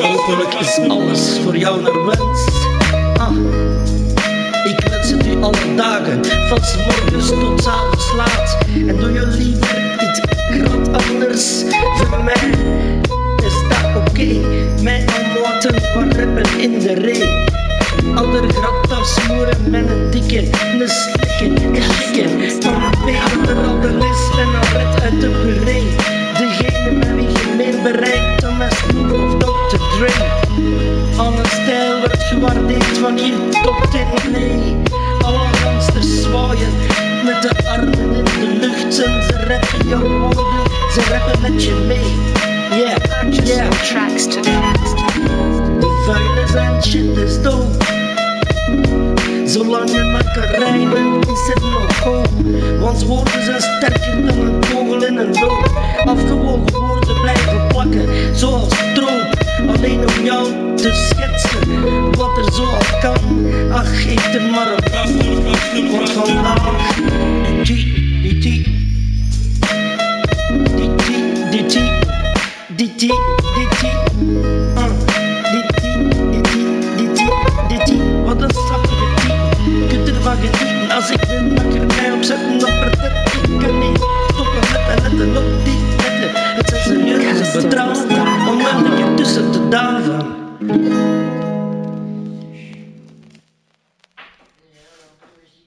Hopelijk is alles voor jou naar wens. Ah, ik wens het u alle dagen, van 's tot 's avonds laat. En doe je liever iets groot anders voor mij? Is dat oké? Mij aanmoten van rappen in de ree. Ander grat afsmoeren met een dikke, een wordt gewaardeerd van hier tot in nee. Alle gangsters zwaaien met de armen in de lucht. En ze rappen jouw woorden, ze rappen met je mee. Yeah, yeah. tracks to dance. De vuilnis en shit is dood. Zolang je maar kan rijmen, is het nog goed. Want woorden zijn sterker dan een kogel in een loop. te schetsen. Wat er zo al kan, ach ik er maar een kast. Vandaag, die, die, die, die, die, die, die, die, die, die, die, ah. die, die, wat een zachte die. Kunt er wat genieten als ik de wakker mij opzetten, dan perfect ik kan niet. Stoppen met en letten op die wetten. Het zijn serieuze een onmogelijk tussen te daven. Música